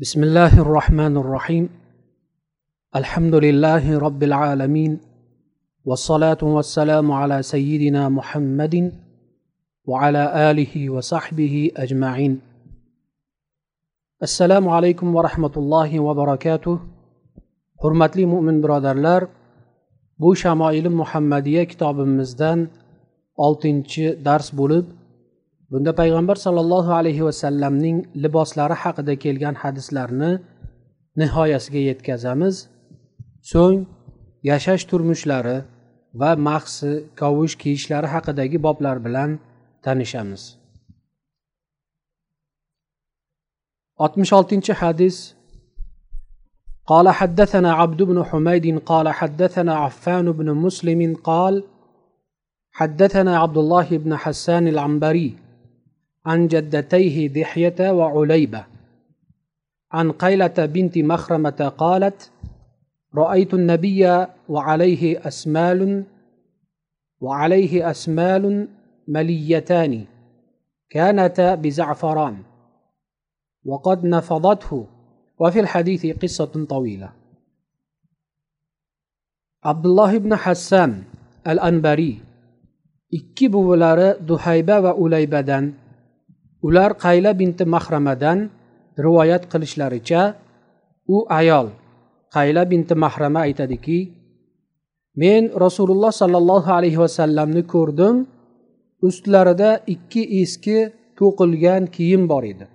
بسم الله الرحمن الرحيم الحمد لله رب العالمين والصلاة والسلام على سيدنا محمد وعلى آله وصحبه أجمعين السلام عليكم ورحمة الله وبركاته حرمت لي مؤمن برادر لار بوشا شمائل محمدية كتاب مزدان 6 درس بولد bunda payg'ambar sollallohu alayhi vasallamning liboslari haqida kelgan hadislarni nihoyasiga yetkazamiz so'ng yashash turmushlari va mahsi kavush kiyishlari haqidagi boblar bilan tanishamiz oltmish oltinchi hadis قال حدثنا عبد بن حميد قال حدثنا عفان بن مسلم قال حدثنا عبد الله بن حسان العنبري عن جدتيه دحية وعليبة. عن قيلة بنت مخرمة قالت رأيت النبي وعليه أسمال وعليه أسمال مليتان كانتا بزعفران وقد نفضته. وفي الحديث قصة طويلة. عبد الله بن حسان الأنبري ikki buvilari duhayba va ular qayla binti mahramadan rivoyat qilishlaricha u ayol qayla binti mahrama aytadiki men rasululloh sollallohu alayhi vasallamni ko'rdim ustlarida ikki eski to'qilgan kiyim bor edi.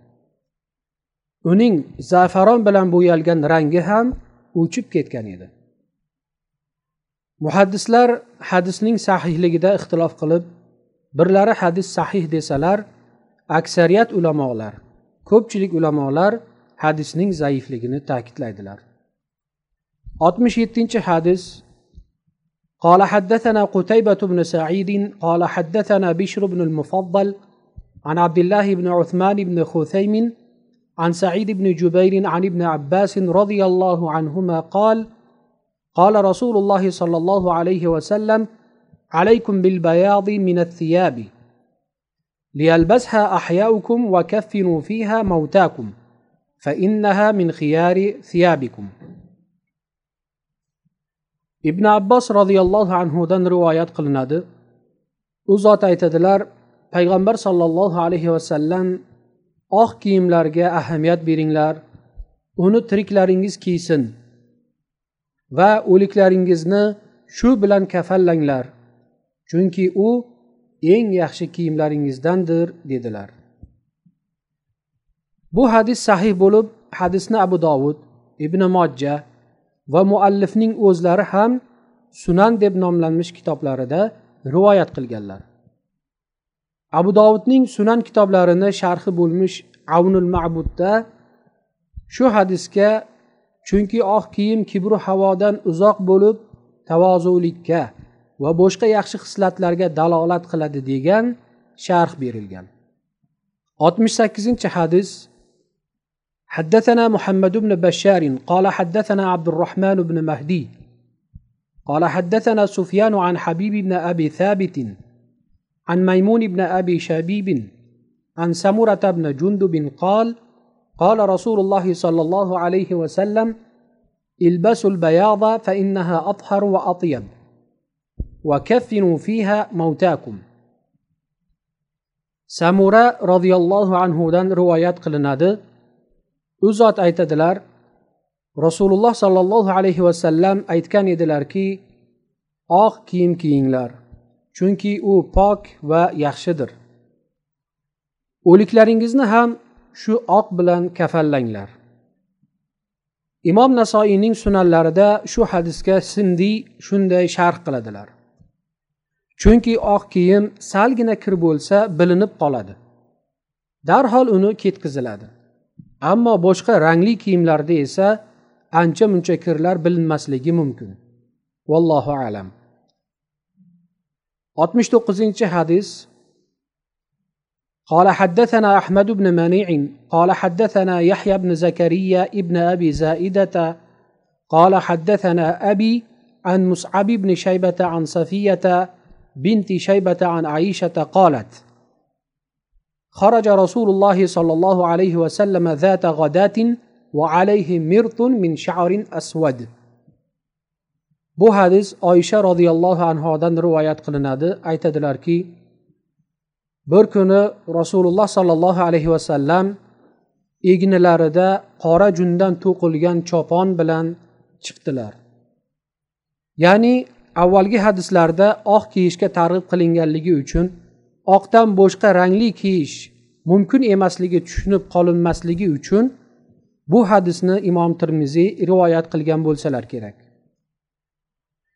Uning zafaron bilan bo'yalgan rangi ham o'chib ketgan edi. Muhaddislar hadisning sahihligida ixtilof qilib birlari hadis sahih desalar aksariyat ulamolar ko'pchilik ulamolar hadisning zaifligini ta'kidlaydilar oltmish yettinchi hadis قال حدثنا قتيبة بن سعيد قال حدثنا بشر بن المفضل عن عبد الله بن عثمان بن خثيم عن سعيد بن جبير عن ابن عباس رضي الله عنهما قال قال رسول الله صلى الله عليه وسلم عليكم بالبياض من الثياب ليلبسها احياؤكم وكفنوا فيها موتاكم فانها من خيار ثيابكم ibn abbos roziyallohu anhudan rivoyat qilinadi u zot aytadilar payg'ambar sollallohu alayhi vasallam oq kiyimlarga ahamiyat beringlar uni tiriklaringiz kiysin va o'liklaringizni shu bilan kafallanglar chunki u eng yaxshi kiyimlaringizdandir dedilar. Bu hadis sahih bo'lib hadisni abu dovud ibn mojja va muallifning o'zlari ham sunan deb nomlanmish kitoblarida rivoyat qilganlar. Abu dovudning sunan kitoblarini sharhi bo'lmish avnul ma'budda shu hadisga chunki oq kiyim kibru havodan uzoq bo'lib tavozulikka va boshqa yaxshi xislatlarga dalolat qiladi degan sharh berilgan. Oltmish sakkizinchi hadis. حدثنا محمد بن بشار قال حدثنا عبد الرحمن بن مهدي قال حدثنا سفيان عن حبيب بن ابي ثابت عن ميمون بن ابي شبيب عن سمره بن جندب قال قال رسول الله صلى الله عليه وسلم البسوا البياض فانها اطهر واطيب وكفنوا فيها موتاكم samura roziyallohu anhudan rivoyat qilinadi u zot aytadilar rasululloh sollallohu alayhi vasallam aytgan edilarki oq kiyim kiyinglar chunki u pok va yaxshidir o'liklaringizni ham shu oq bilan kafallanglar imom nasoiyning sunanlarida shu hadisga sindiy shunday sharh qiladilar chunki oq kiyim salgina kir bo'lsa bilinib qoladi darhol uni ketkiziladi ammo boshqa rangli kiyimlarda esa ancha muncha kirlar bilinmasligi mumkin vallohu alam oltmish to'qqizinchi hadis قال حدثنا أحمد بن منيع قال حدثنا يحيى بن زكريا ابن أبي زائدة قال حدثنا أبي عن مصعب بن شيبة عن صفية بنت شيبة عن عائشة قالت خرج رسول الله صلى الله عليه وسلم ذات غداة وعليه مرط من شعر أسود bu hadis oysha roziyallohu anhodan rivoyat qilinadi aytadilarki bir kuni rasululloh sollallohu alayhi vasallam egnilarida qora jundan to'qilgan chopon bilan chiqdilar ya'ni avvalgi hadislarda oq kiyishga targ'ib qilinganligi uchun oqdan boshqa rangli kiyish mumkin emasligi tushunib qolinmasligi uchun bu hadisni imom termiziy rivoyat qilgan bo'lsalar kerak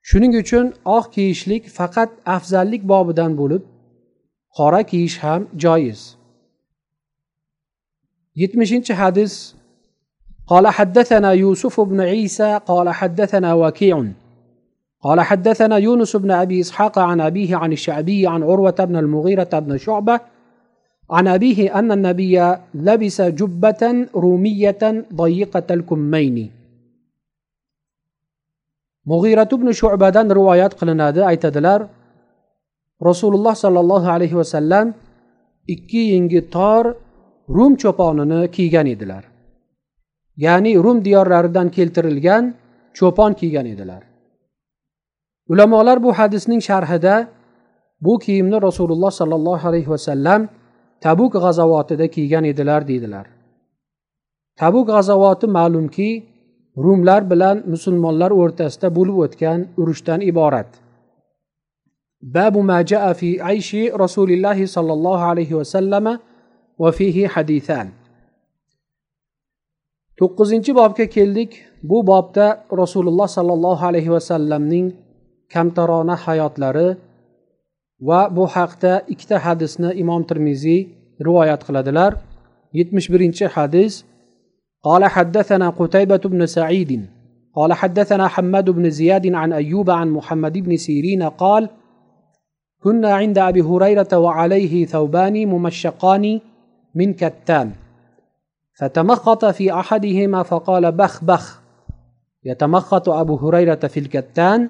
shuning uchun oq kiyishlik faqat afzallik bobidan bo'lib qora kiyish ham joiz yetmishinchi hadis قال حدثنا يوسف بن عيسى قال حدثنا وكيع قال حدثنا يونس بن ابي اسحاق عن ابيه عن الشعبي عن عروه بن المغيره بن شعبه عن ابيه ان النبي لبس جبه روميه ضيقه الكمين mug'irat ibn shubadan rivoyat qilinadi aytadilar rasululloh sollallohu alayhi vasallam ikki yengi tor rum cho'ponini kiygan edilar ya'ni rum diyorlaridan keltirilgan cho'pon kiygan edilar ulamolar bu hadisning sharhida bu kiyimni rasululloh sollallohu alayhi vasallam tabuk g'azovotida kiygan edilar deydilar. Tabuk g'azovoti ma'lumki rumlar bilan musulmonlar o'rtasida bo'lib o'tgan urushdan iborat. Babu ma jaa fi ayshi rasulillahi sollallohu alayhi vasallama va fihi hadithan. To'qqizinchi bobga keldik. Bu bobda rasululloh sollallohu alayhi vasallamning kamtarona hayotlari va bu haqda ikkita hadisni imom termiziy rivoyat qiladilar. Yetmish birinchi hadis قال حدثنا قتيبة بن سعيد قال حدثنا حماد بن زياد عن أيوب عن محمد بن سيرين قال كنا عند أبي هريرة وعليه ثوبان ممشقان من كتان فتمخط في أحدهما فقال بخ بخ يتمخط أبو هريرة في الكتان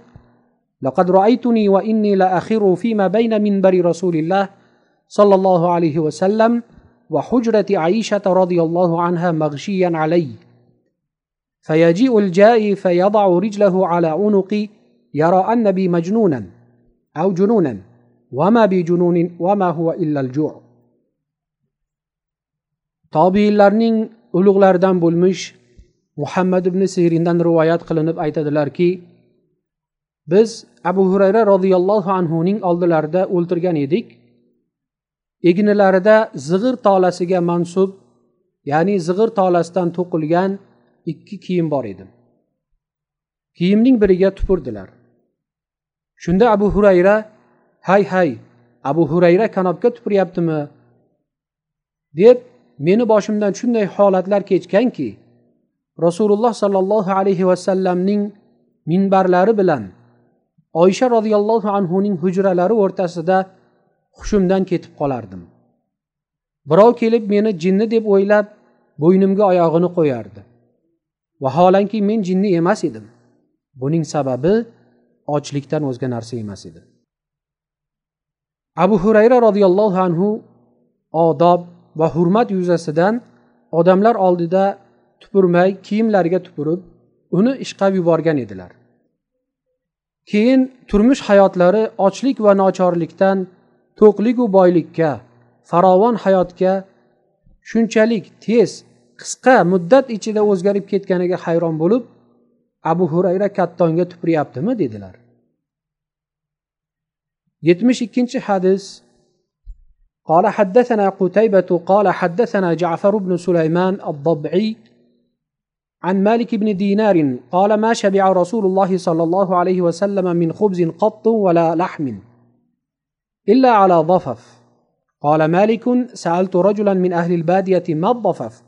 لقد رأيتني وإني لأخر فيما بين منبر رسول الله صلى الله عليه وسلم وحجرة عائشة رضي الله عنها مغشيا علي. فيجيء الجائي فيضع رجله على عنقي يرى أن بي مجنونا أو جنونا وما بجنون وما هو إلا الجوع. Tobiinlarning ulug'laridan bo'lmish muhammad ibn sirindan rivoyat qilinib aytadilarki biz abu hurayra roziyallohu anhuning oldilarida o'ltirgan edik. Egnilarida zig'ir tolasiga mansub ya'ni zig'ir tolasidan to'qilgan ikki kiyim bor edi. Kiyimning biriga tupurdilar. Shunda abu hurayra hay hay abu hurayra kanobga tupuryaptimi deb meni boshimdan shunday holatlar kechganki rasululloh sollallohu alayhi vasallamning minbarlari bilan oysha roziyallohu anhuning hujralari o'rtasida hushimdan ketib qolardim. Birov kelib meni jinni deb o'ylab bo'ynimga oyog'ini qo'yardi. Vaholanki men jinni emas edim. Buning sababi ochlikdan o'zga narsa emas edi. Abu hurayra roziyallohu anhu odob va hurmat yuzasidan odamlar oldida tupurmay kiyimlariga tupurib uni ishqab yuborgan edilar. keyin turmush hayotlari ochlik va nochorlikdan to'qligu boylikka farovon hayotga shunchalik tez qisqa muddat ichida o'zgarib ketganiga hayron bo'lib abu hurayra kattonga tupuryaptimi dedilar yetmish ikkinchi hadis قال حدثنا قتيبة قال حدثنا جعفر بن سليمان الضبعي عن مالك بن دينار قال ما شبع رسول الله صلى الله عليه وسلم من خبز قط ولا لحم إلا على ضفف قال مالك سألت رجلا من أهل البادية ما الضفف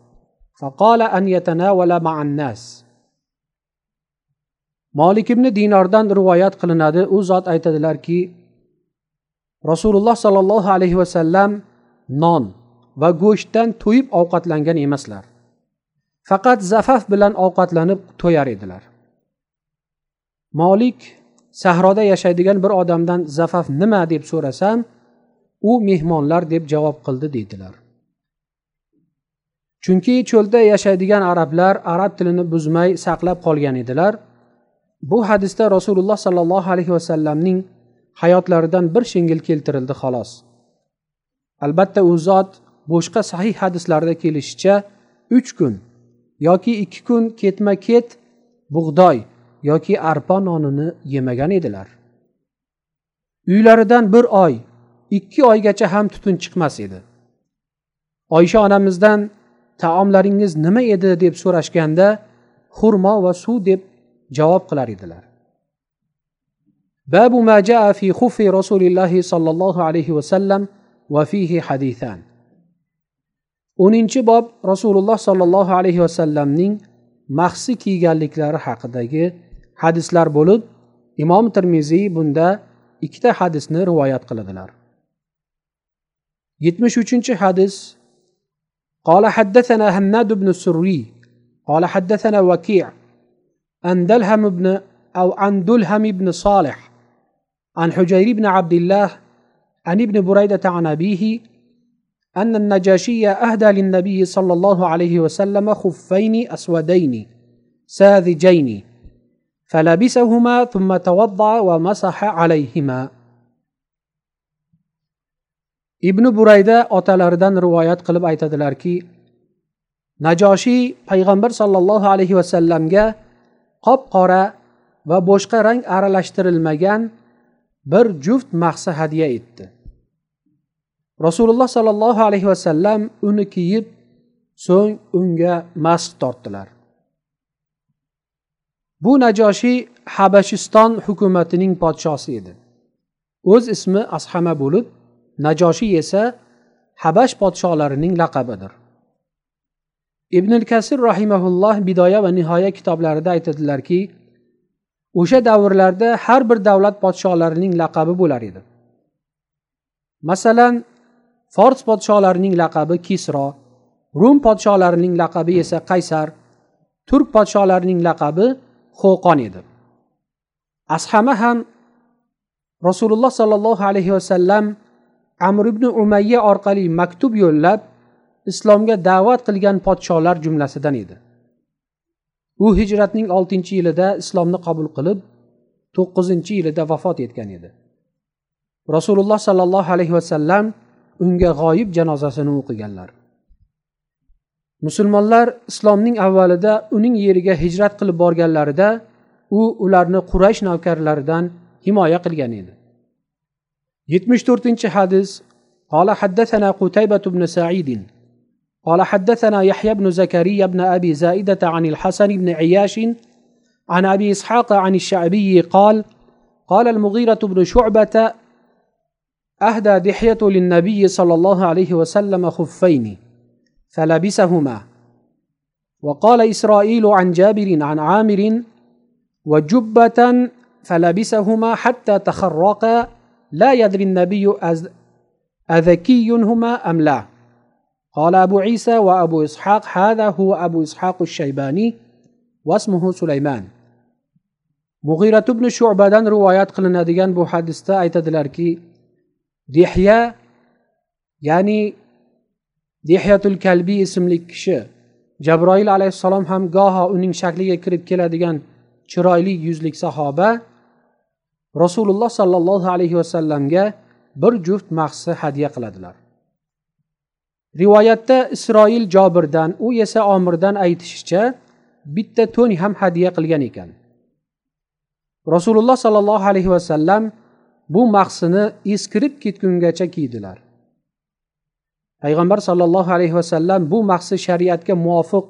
فقال أن يتناول مع الناس molik ibn dinordan rivoyat qilinadi u zot aytadilarki rasululloh sollallohu alayhi vasallam non va go'shtdan to'yib ovqatlangan emaslar faqat zafaf bilan ovqatlanib to'yar edilar. Molik sahroda yashaydigan bir odamdan zafaf nima deb so'rasam u mehmonlar deb javob qildi deydilar. Chunki cho'lda yashaydigan arablar arab tilini buzmay saqlab qolgan edilar. Bu hadisda rasululloh sollallohu alayhi vasallamning hayotlaridan bir shingil keltirildi xolos. Albatta u zot boshqa sahih hadislarda kelishicha uch kun yoki ikki kun ketma ket bug'doy yoki arpa nonini yemagan edilar. Uylaridan bir oy ikki oygacha ham tutun chiqmas edi. Oysha onamizdan taomlaringiz nima edi deb so'rashganda xurmo va suv deb javob qilar edilar. Babu ma jaa fi xufi rasulillahi sollallohu alayhi vasallam va fihi hadithan. o'ninchi bob rasululloh sollallohu alayhi vasallamning mahsi kiyganliklari haqidagi hadislar bo'lib imom termiziy bunda ikkita hadisni rivoyat qiladilar yetmish uchinchi hadis قال حدثنا هناد بن السري قال حدثنا وكيع عن دلهم بن أو عن دلهم بن صالح عن حجير بن عبد الله عن ابن بريدة عن أبيه أن النجاشي أهدى للنبي صلى الله عليه وسلم خفين أسودين ساذجين فلبسهما ثم توضأ ومسح عليهما ابن بريدة أتلردن روايات قلب آيات الأركي نجاشي پیغمبر صلى الله عليه وسلم قب قارة و بوشق رنگ ارلشترلمگن بر جفت مخصه هدیه ایتده. Rasululloh sollallohu alayhi vasallam uni kiyib so'ng unga mast tortdilar. Bu najoshiy habashiston hukumatining podshosi edi. O'z ismi ashama bo'lib najoshiy esa habash podsholarining laqabidir. Ibn kasir rahimaulloh bidoya va nihoya kitoblarida aytadilarki o'sha davrlarda har bir davlat podsholarining laqabi bo'lar edi. Masalan fors podsholarining laqabi kisro rum podsholarining laqabi esa qaysar turk podsholarining laqabi xo'qon edi. Ashama ham rasululloh sollallohu alayhi vasallam amr ibn umayya orqali maktub yo'llab islomga da'vat qilgan podsholar jumlasidan edi. U hijratning oltinchi yilida islomni qabul qilib to'qqizinchi yilida vafot etgan edi. Rasululloh sollallohu alayhi vasallam unga g'oyib janozasini o'qiganlar musulmonlar islomning avvalida uning yeriga hijrat qilib borganlarida u ularni quraysh navkarlaridan himoya qilgan edi yetmish to'rtinchi hadis قال حدثنا قتيبة بن سعيد قال حدثنا يحيى بن زكريا بن أبي زائدة عن الحسن بن عياش عن أبي إسحاق عن الشعبي قال قال المغيرة بن شعبة أهدى دحية للنبي صلى الله عليه وسلم خفين فلبسهما. وقال إسرائيل عن جابر عن عامر وجبة فلبسهما حتى تخرقا لا يدري النبي أذكي هما أم لا. قال أبو عيسى وأبو إسحاق هذا هو أبو إسحاق الشيباني واسمه سليمان. mug'iratu ibn shubadan rivoyat qilinadigan bu hadisda aytadilarki dehya ya'ni dehyatul kalbiy ismli kishi jabroil alayhissalom ham goho uning shakliga kirib keladigan chiroyli yuzlik sahoba rasululloh sollallohu alayhi vasallamga bir juft mahsi hadya qiladilar. Rivoyatda isroil jobirdan u esa omirdan aytishicha bitta to'n ham hadya qilgan ekan. Rasululloh sollallohu alayhi vasallam bu mahsini eskirib ketgungacha kiydilar. Payg'ambar sollallohu alayhi vasallam bu mahsi shariatga muvofiq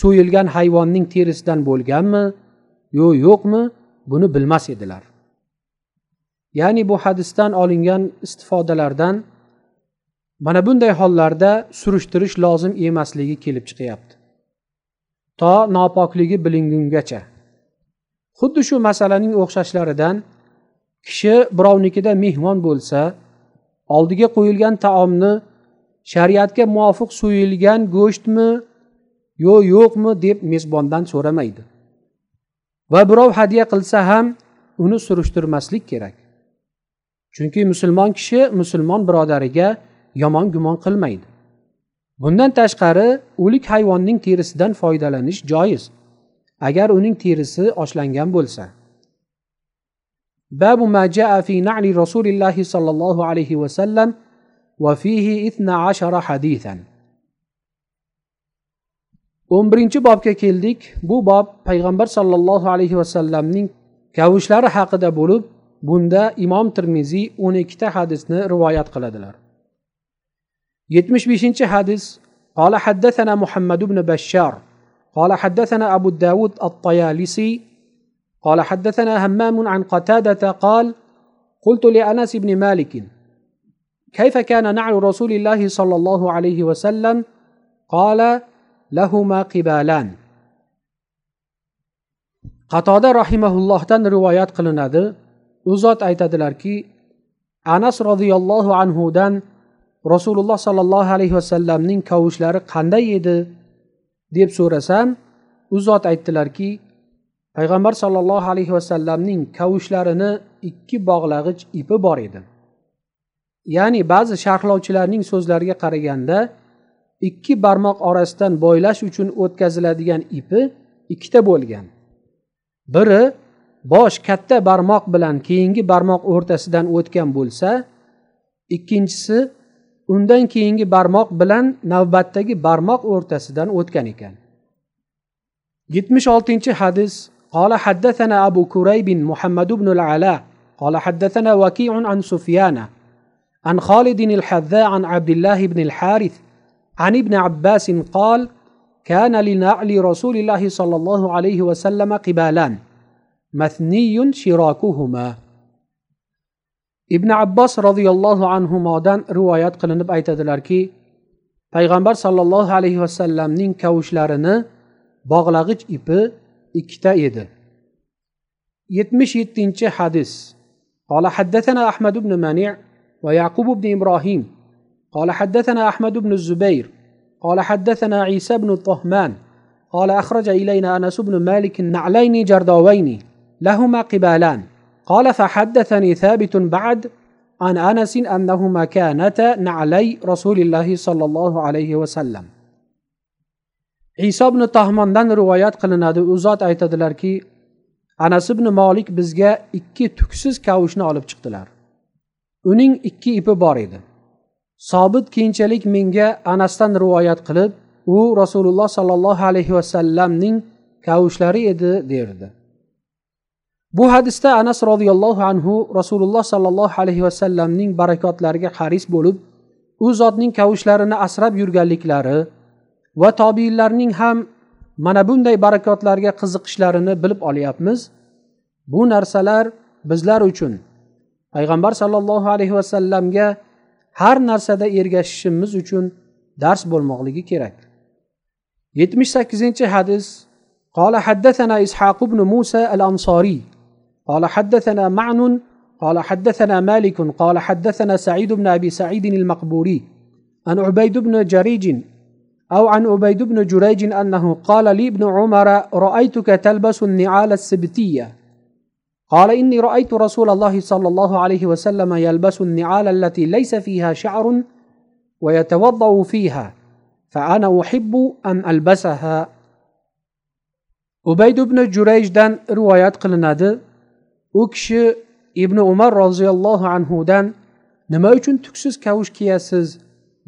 so'yilgan hayvonning terisidan bo'lganmi yo yo'qmi buni bilmas edilar. Ya'ni bu hadisdan olingan istifodalardan mana bunday hollarda surishtirish lozim emasligi kelib chiqyapti. To nopokligi bilingungacha. Xuddi shu masalaning o'xshashlaridan kishi birovnikida mehmon bo'lsa oldiga qo'yilgan taomni shariatga muvofiq so'yilgan go'shtmi yo yo'qmi deb mezbondan so'ramaydi. Va birov hadya qilsa ham uni surishtirmaslik kerak. Chunki musulmon kishi musulmon birodariga yomon gumon qilmaydi. Bundan tashqari o'lik hayvonning terisidan foydalanish joiz. Agar uning terisi oshlangan bo'lsa. باب ما جاء في نعل رسول الله صلى الله عليه وسلم وفيه اثنا عشر حديثا o'n birinchi bobga keldik bu bob payg'ambar sollallohu alayhi vasallamning kavushlari haqida bo'lib bunda imom termiziy o'n ikkita hadisni rivoyat qiladilar yetmish beshinchi hadis قال حدثنا محمد بن بشار قال حدثنا أبو الداود الطيالسي قال حدثنا همام عن قتادة قال قلت لأنس بن مالك كيف كان نعل رسول الله صلى الله عليه وسلم قال لهما قبالان qatoda rahimaullohdan rivoyat qilinadi u zot aytadilarki anas roziyallohu anhudan rasululloh sollallohu alayhi vasallamning kavushlari qanday edi deb so'rasam u zot aytdilarki payg'ambar sollallohu alayhi vasallamning kavushlarini ikki bog'lag'ich ipi bor edi. Ya'ni ba'zi sharhlovchilarning so'zlariga qaraganda ikki barmoq orasidan bo'ylash uchun o'tkaziladigan ipi ikkita bo'lgan. Biri bosh katta barmoq bilan keyingi barmoq o'rtasidan o'tgan bo'lsa ikkinchisi undan keyingi barmoq bilan navbatdagi barmoq o'rtasidan o'tgan ekan. Yetmish oltinchi hadis قال حدثنا أبو كريب محمد بن العلاء قال حدثنا وكيع عن سفيان عن خالد الحذاء عن عبد الله بن الحارث عن ابن عباس قال كان لنعل رسول الله صلى الله عليه وسلم قبالان مثني شراكهما. ibn abbos roziyallohu anhudan rivoyat qilinib aytadilarki payg'ambar sollallohu alayhi vasallamning kavushlarini bog'lag'ich ipi ikkita edi yetmish yettinchi hadis قال حدثنا أحمد بن منيع ويعقوب بن إبراهيم. قال حدثنا أحمد بن الزبير. قال حدثنا عيسى بن الطهمان. قال أخرج إلينا أنس بن مالك نعلين جرداوين لهما قبالان. قال فحدثني ثابت بعد عن أنس أنهما كانتا نعلي رسول الله صلى الله عليه وسلم. Iso ibn tahmondan rivoyat qilinadi. U zot aytadilarki anas ibn molik bizga ikki tuksiz kavushni olib chiqdilar. Uning ikki ipi bor edi. Sobit keyinchalik menga anasdan rivoyat qilib u rasululloh sollallohu alayhi vasallamning kavushlari edi derdi. Bu hadisda anas roziyallohu anhu rasululloh sollallohu alayhi vasallamning barakotlariga haris bo'lib u zotning kavushlarini asrab yurganliklari va tobiinlarning ham mana bunday barakotlarga qiziqishlarini bilib olyapmiz bu narsalar bizlar uchun payg'ambar sollallohu alayhi vasallamga har narsada ergashishimiz uchun dars bo'lmoqligi kerak yetmish sakkizinchi hadis قال حدثنا إسحاق بن موسى الأنصاري قال حدثنا معن قال حدثنا مالك قال حدثنا سعيد بن ابي سعيد المقبوري عن عبيد بن جريج أو عن عبيد بن جريج أنه قال لي ابن عمر رأيتك تلبس النعال السبتية. قال إني رأيت رسول الله صلى الله عليه وسلم يلبس النعال التي ليس فيها شعر ويتوضأ فيها فأنا أحب أن ألبسها. ubayd ibn jurayjdan rivoyat qilinadi u kishi ibn umar roziyallohu anhudan nima uchun tuksiz kavush kiyasiz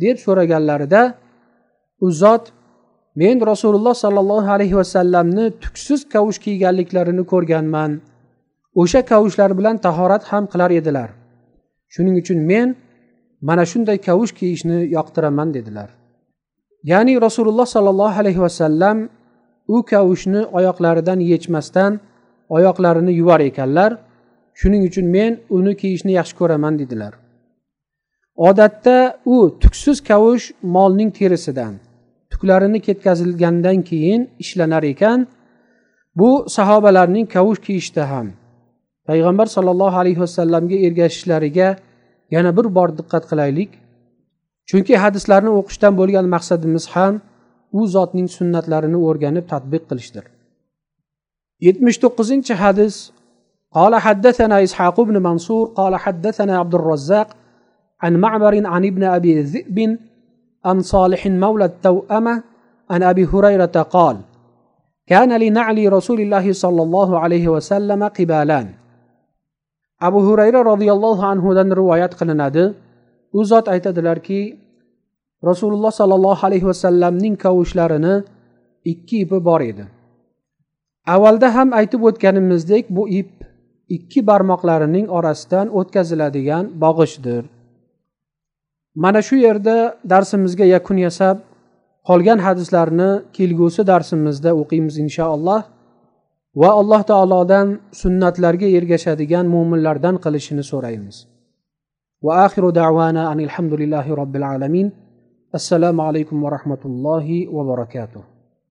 deb so'raganlarida u zot men rasululloh sollallohu alayhi vasallamni tuksiz kavush kiyganliklarini ko'rganman. O'sha kavushlar bilan tahorat ham qilar edilar. Shuning uchun men mana shunday kavush kiyishni yoqtiraman dedilar. Ya'ni rasululloh sollallohu alayhi vasallam u kavushni oyoqlaridan yechmasdan oyoqlarini yuvar ekanlar. Shuning uchun men uni kiyishni yaxshi ko'raman dedilar. odatda u tuksiz kavush molning terisidan tuklarini ketkazilgandan keyin ishlanar ekan bu sahobalarning kavush kiyishda ham payg'ambar sollallohu alayhi vasallamga ergashishlariga yana bir bor diqqat qilaylik chunki hadislarni o'qishdan bo'lgan maqsadimiz ham u zotning sunnatlarini o'rganib tadbiq qilishdir yetmish to'qqizinchi hadis قال حدثنا إسحاق بن منصور قال حدثنا عبد الرزاق عن معمر عن ابن أبي الذئب عن صالح مولى التوأمة عن أبي هريرة قال كان لنعل رسول الله صلى الله عليه وسلم قبالان abu hurayra roziyallohu anhudan rivoyat qilinadi u zot aytadilarki rasululloh sollallohu alayhi vasallamning kavushlarini ikki ipi bor edi avvalda ham aytib o'tganimizdek bu ip ikki barmoqlarining orasidan o'tkaziladigan bog'ichdir mana shu yerda darsimizga yakun yasab qolgan hadislarni kelgusi darsimizda o'qiymiz inshaalloh. Va alloh taolodan sunnatlarga ergashadigan mo'minlardan qilishini so'raymiz. Va axiru davana anilhamdulillahi robbil alamin. Assalomu alaykum va rahmatullohi va barakatuh.